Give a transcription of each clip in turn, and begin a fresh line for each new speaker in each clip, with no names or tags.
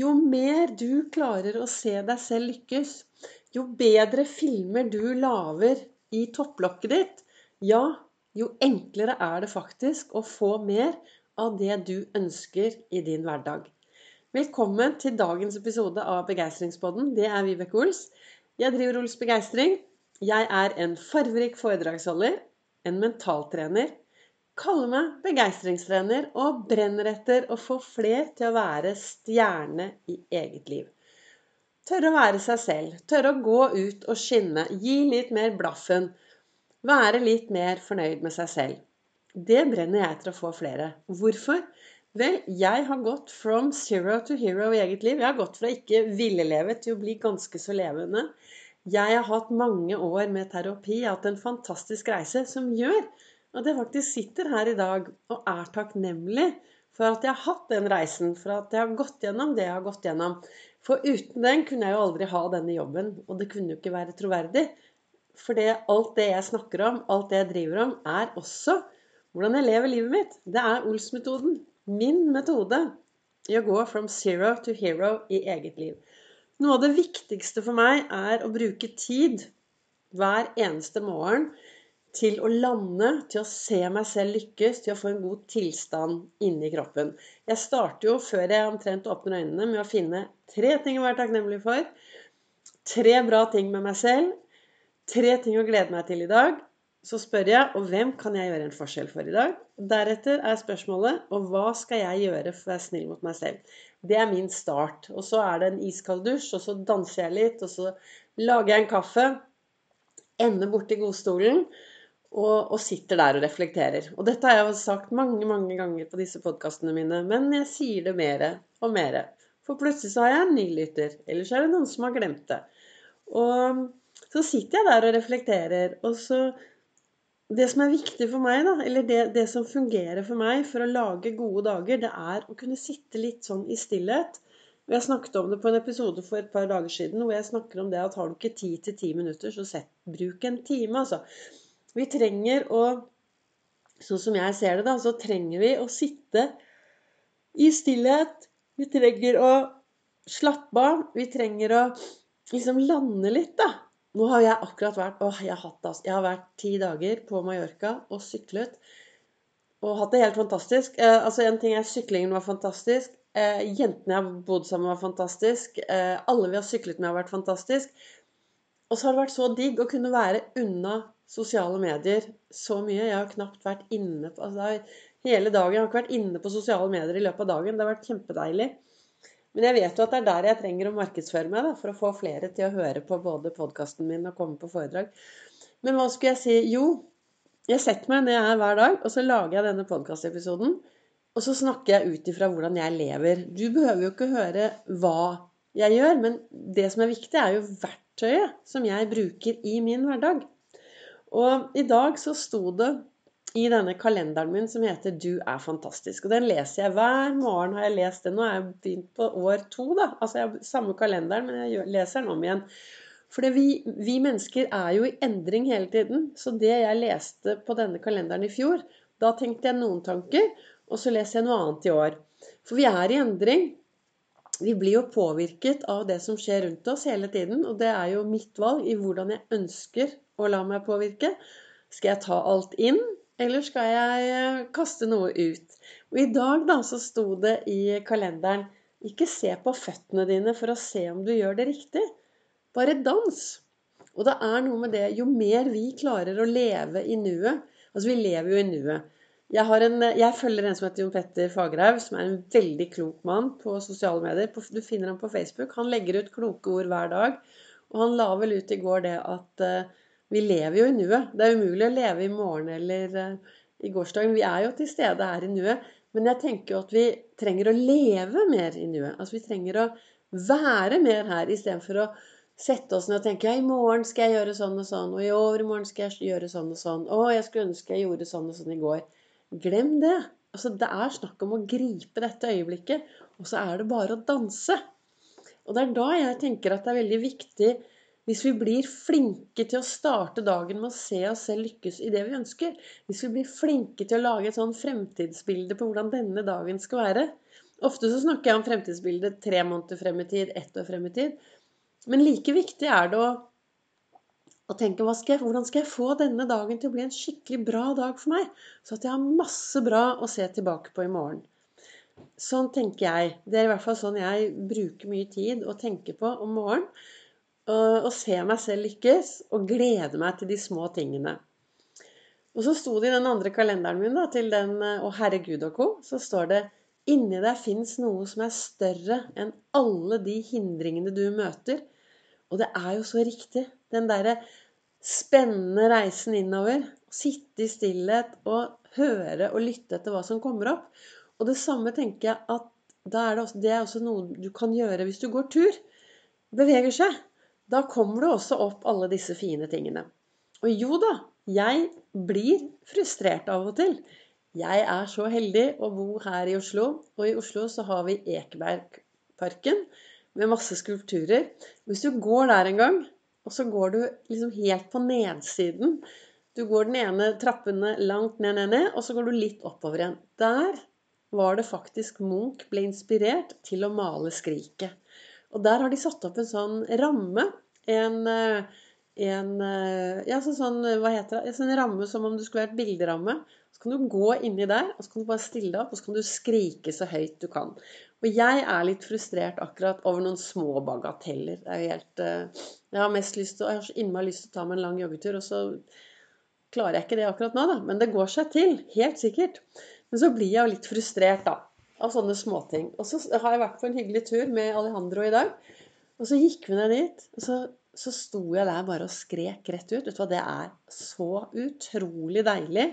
Jo mer du klarer å se deg selv lykkes, jo bedre filmer du lager i topplokket ditt, ja, jo enklere er det faktisk å få mer av det du ønsker i din hverdag. Velkommen til dagens episode av Begeistringspodden. Det er Vibeke Ols. Jeg driver Ols Begeistring. Jeg er en farverik foredragsholder, en mentaltrener kaller meg begeistringstrener og brenner etter å få fler til å være stjerne i eget liv. Tørre å være seg selv, tørre å gå ut og skinne, gi litt mer blaffen, være litt mer fornøyd med seg selv. Det brenner jeg etter å få flere. Hvorfor? Vel, jeg har gått from zero to hero i eget liv. Jeg har gått fra ikke ville leve til å bli ganske så levende. Jeg har hatt mange år med terapi, jeg har hatt en fantastisk reise som gjør at jeg faktisk sitter her i dag og er takknemlig for at jeg har hatt den reisen, for at jeg har gått gjennom det jeg har gått gjennom. For uten den kunne jeg jo aldri ha denne jobben, og det kunne jo ikke være troverdig. For det, alt det jeg snakker om, alt det jeg driver om, er også hvordan jeg lever livet mitt. Det er Ols-metoden. Min metode i å gå from zero to hero i eget liv. Noe av det viktigste for meg er å bruke tid hver eneste morgen til å lande, til å se meg selv lykkes, til å få en god tilstand inni kroppen. Jeg starter jo før jeg omtrent åpner øynene, med å finne tre ting å være takknemlig for. Tre bra ting med meg selv. Tre ting å glede meg til i dag. Så spør jeg og hvem kan jeg gjøre en forskjell for i dag? Deretter er spørsmålet og hva skal jeg gjøre for å være snill mot meg selv? Det er min start. Og så er det en iskald dusj, og så danser jeg litt, og så lager jeg en kaffe. Ender borti godstolen og, og, sitter der og reflekterer. Og dette har jeg jo sagt mange mange ganger på disse podkastene mine, men jeg sier det mer og mer. For plutselig så har jeg en ny lytter. Eller så er det noen som har glemt det. Og så sitter jeg der og reflekterer. Og så Det som er viktig for meg, da, eller det, det som fungerer for meg for å lage gode dager, det er å kunne sitte litt sånn i stillhet. Og jeg snakket om det på en episode for et par dager siden hvor jeg snakker om det at har du ikke tid til ti minutter, så sett, bruk en time, altså. Vi trenger å Sånn som jeg ser det, da, så trenger vi å sitte i stillhet. Vi trenger å slappe av. Vi trenger å liksom lande litt, da. Nå har jeg akkurat vært åh, jeg har, hatt, altså, jeg har vært ti dager på Mallorca og syklet. Og hatt det helt fantastisk. Eh, altså En ting er syklingen var fantastisk. Eh, jentene jeg har bodd sammen, var fantastisk. Eh, alle vi har syklet med, har vært fantastisk. Og så har det vært så digg å kunne være unna sosiale medier så mye. Jeg har knapt vært inne på altså Hele dagen. Jeg har ikke vært inne på sosiale medier i løpet av dagen. Det har vært kjempedeilig. Men jeg vet jo at det er der jeg trenger å markedsføre meg, da, for å få flere til å høre på både podkasten min og komme på foredrag. Men hva skulle jeg si? Jo, jeg setter meg ned her hver dag, og så lager jeg denne podkastepisoden. Og så snakker jeg ut ifra hvordan jeg lever. Du behøver jo ikke høre hva jeg gjør, men det som er viktig, er jo verktøyet som jeg bruker i min hverdag. Og i dag så sto det i denne kalenderen min som heter 'Du er fantastisk'. Og den leser jeg hver morgen. har jeg lest den. Nå er jeg begynt på år to, da. Altså jeg har samme kalenderen, men jeg leser den om igjen. For vi, vi, mennesker er jo i endring hele tiden. Så det jeg leste på denne kalenderen i fjor, da tenkte jeg noen tanker, og så leser jeg noe annet i år. For vi er i endring. Vi blir jo påvirket av det som skjer rundt oss hele tiden. Og det er jo mitt valg i hvordan jeg ønsker å la meg påvirke? Skal jeg ta alt inn, eller skal jeg eh, kaste noe ut? Og i dag da så sto det i kalenderen ikke se på føttene dine for å se om du gjør det riktig. Bare dans. Og det er noe med det Jo mer vi klarer å leve i nuet Altså, vi lever jo i nuet. Jeg, en, jeg, følger en som heter Jon Petter Fagerhaug, som er en veldig klok mann på sosiale medier. Du finner ham på Facebook. Han legger ut kloke ord hver dag. Og han la vel ut i går det at uh, vi lever jo i nuet. Det er umulig å leve i morgen eller uh, i gårsdagen. Vi er jo til stede her i nuet. Men jeg tenker jo at vi trenger å leve mer i nuet. Altså vi trenger å være mer her istedenfor å sette oss ned og tenke ja, i morgen skal jeg gjøre sånn og sånn, og i overmorgen skal jeg gjøre sånn og sånn, å, jeg skulle ønske jeg gjorde sånn og sånn i går. Glem det. Altså, det er snakk om å gripe dette øyeblikket, og så er det bare å danse. Og det er da jeg tenker at det er veldig viktig hvis vi blir flinke til å starte dagen med å se oss selv lykkes i det vi ønsker, hvis vi blir flinke til å lage et sånn fremtidsbilde på hvordan denne dagen skal være, Ofte så snakker jeg om fremtidsbildet tre måneder frem i tid, ett år frem i tid. Men like viktig er det å, å tenker skal jeg, hvordan skal jeg få denne dagen til å bli en skikkelig bra dag for meg? Så at jeg har masse bra å se tilbake på i morgen. Sånn tenker jeg. Det er i hvert fall sånn jeg bruker mye tid å tenke på om morgenen. Og, og se meg selv lykkes, og glede meg til de små tingene. Og så sto det i den andre kalenderen min da, til den Å herregud og co. Så står det Inni deg fins noe som er større enn alle de hindringene du møter. Og det er jo så riktig. Den derre spennende reisen innover. Sitte i stillhet og høre og lytte etter hva som kommer opp. Og det samme tenker jeg at er det, også, det, er også noe du kan gjøre hvis du går tur. Beveger seg. Da kommer det også opp alle disse fine tingene. Og jo da, jeg blir frustrert av og til. Jeg er så heldig å bo her i Oslo. Og i Oslo så har vi Ekebergparken med masse skulpturer. Hvis du går der en gang, og så går du liksom helt på nedsiden Du går den ene trappene langt ned, ned, ned, og så går du litt oppover igjen. Der var det faktisk Munch ble inspirert til å male 'Skriket'. Og der har de satt opp en sånn ramme. En, en ja, så sånn, hva heter det? En sånn ramme som om det skulle vært bilderamme Så kan du gå inni der, og så kan du bare stille deg opp, og så kan du skrike så høyt du kan. Og jeg er litt frustrert akkurat over noen små bagateller. Det er helt uh, Jeg har mest lyst til, jeg har så innmari lyst til å ta meg en lang joggetur, og så klarer jeg ikke det akkurat nå, da. Men det går seg til. Helt sikkert. Men så blir jeg jo litt frustrert, da. Av sånne småting. Og så har jeg vært på en hyggelig tur med Alejandro i dag. Og så gikk vi ned dit, og så, så sto jeg der bare og skrek rett ut. Vet du hva, det er så utrolig deilig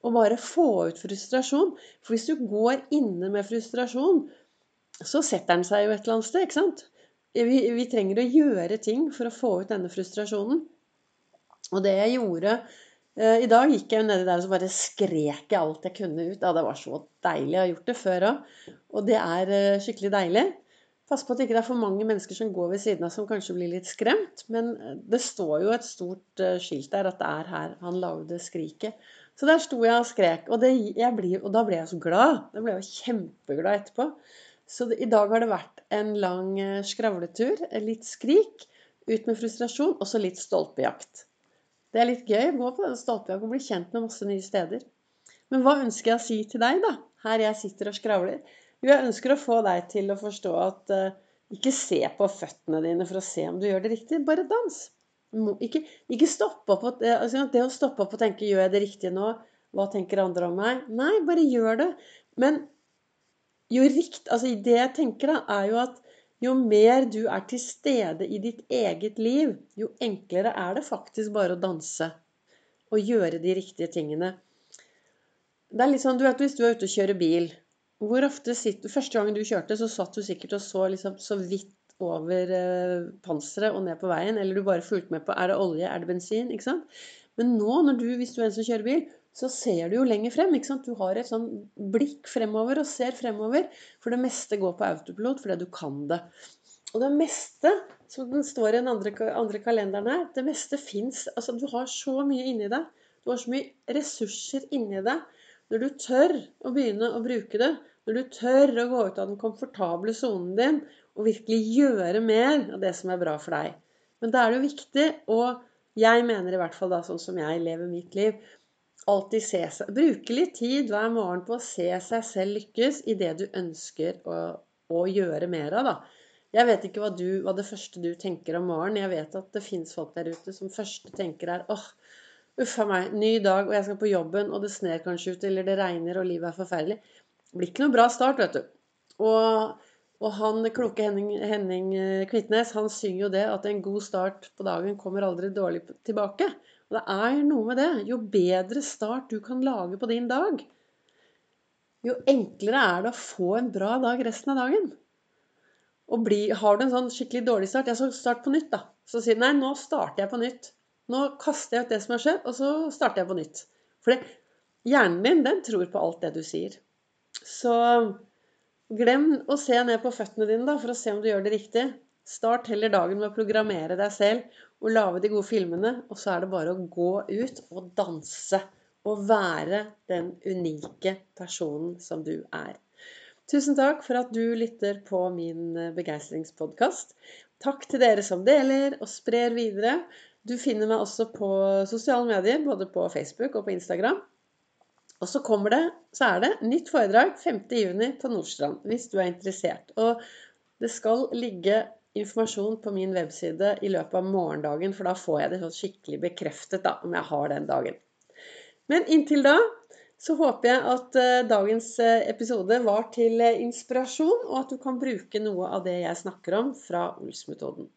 å bare få ut frustrasjon. For hvis du går inne med frustrasjon, så setter den seg jo et eller annet sted, ikke sant? Vi, vi trenger å gjøre ting for å få ut denne frustrasjonen. Og det jeg gjorde eh, I dag gikk jeg jo nedi der og så bare skrek jeg alt jeg kunne ut. Ja, det var så deilig. Jeg har gjort det før òg. Og det er eh, skikkelig deilig. Pass på at det ikke er for mange mennesker som går ved siden av som kanskje blir litt skremt. Men eh, det står jo et stort skilt der at det er her han lagde skriket. Så der sto jeg og skrek. Og, det, ble, og da ble jeg så glad. Da ble jeg jo kjempeglad etterpå. Så i dag har det vært en lang eh, skravletur. Litt skrik, ut med frustrasjon, og så litt stolpejakt. Det er litt gøy å gå på denne stolpejakt og bli kjent med masse nye steder. Men hva ønsker jeg å si til deg, da? Her jeg sitter og skravler. Jo, jeg ønsker å få deg til å forstå at uh, ikke se på føttene dine for å se om du gjør det riktig. Bare dans. Ikke, ikke stoppe opp og, altså, Det å stoppe opp og tenke 'Gjør jeg det riktige nå?' Hva tenker andre om meg? Nei, bare gjør det. Men jo rikt, altså det jeg tenker, da, er jo at jo mer du er til stede i ditt eget liv, jo enklere er det faktisk bare å danse og gjøre de riktige tingene. Det er litt sånn, du vet, Hvis du er ute og kjører bil hvor ofte sitter, Første gangen du kjørte, så satt du sikkert og så liksom så vidt over eh, panseret og ned på veien, eller du bare fulgte med på er det olje, er det bensin? ikke sant? Men nå, du, hvis du er en som kjører bil, så ser du jo lenger frem. ikke sant? Du har et sånn blikk fremover og ser fremover. For det meste går på autopilot fordi du kan det. Og det meste, som den står i den andre, andre kalenderen her, det meste fins. Altså, du har så mye inni deg. Du har så mye ressurser inni deg. Når du tør å begynne å bruke det, når du tør å gå ut av den komfortable sonen din og virkelig gjøre mer av det som er bra for deg. Men da er det jo viktig, og jeg mener i hvert fall da sånn som jeg lever mitt liv, alltid se seg Bruke litt tid hver morgen på å se seg selv lykkes i det du ønsker å, å gjøre mer av, da. Jeg vet ikke hva, du, hva, det første du tenker om morgenen. Jeg vet at det fins folk der ute som første tenker er åh, uff a meg, ny dag, og jeg skal på jobben, og det sner kanskje ute, eller det regner, og livet er forferdelig. Det blir ikke noe bra start, vet du. Og og han kloke Henning, Henning eh, Kvitnes han synger jo det at en god start på dagen kommer aldri dårlig tilbake. Og det er noe med det. Jo bedre start du kan lage på din dag, jo enklere er det å få en bra dag resten av dagen. Og bli, Har du en sånn skikkelig dårlig start, ja, så start på nytt, da. Så sier du nei, nå starter jeg på nytt. Nå kaster jeg ut det som har skjedd, og så starter jeg på nytt. For hjernen din, den tror på alt det du sier. Så Glem å se ned på føttene dine da, for å se om du gjør det riktig. Start heller dagen med å programmere deg selv og lage de gode filmene. Og så er det bare å gå ut og danse og være den unike personen som du er. Tusen takk for at du lytter på min eh, begeistringspodkast. Takk til dere som deler og sprer videre. Du finner meg også på sosiale medier, både på Facebook og på Instagram. Og så kommer det, så er det nytt foredrag 5.6 på Nordstrand, hvis du er interessert. Og det skal ligge informasjon på min webside i løpet av morgendagen, for da får jeg det sånn skikkelig bekreftet da, om jeg har den dagen. Men inntil da så håper jeg at uh, dagens uh, episode var til uh, inspirasjon, og at du kan bruke noe av det jeg snakker om fra Ols-metoden.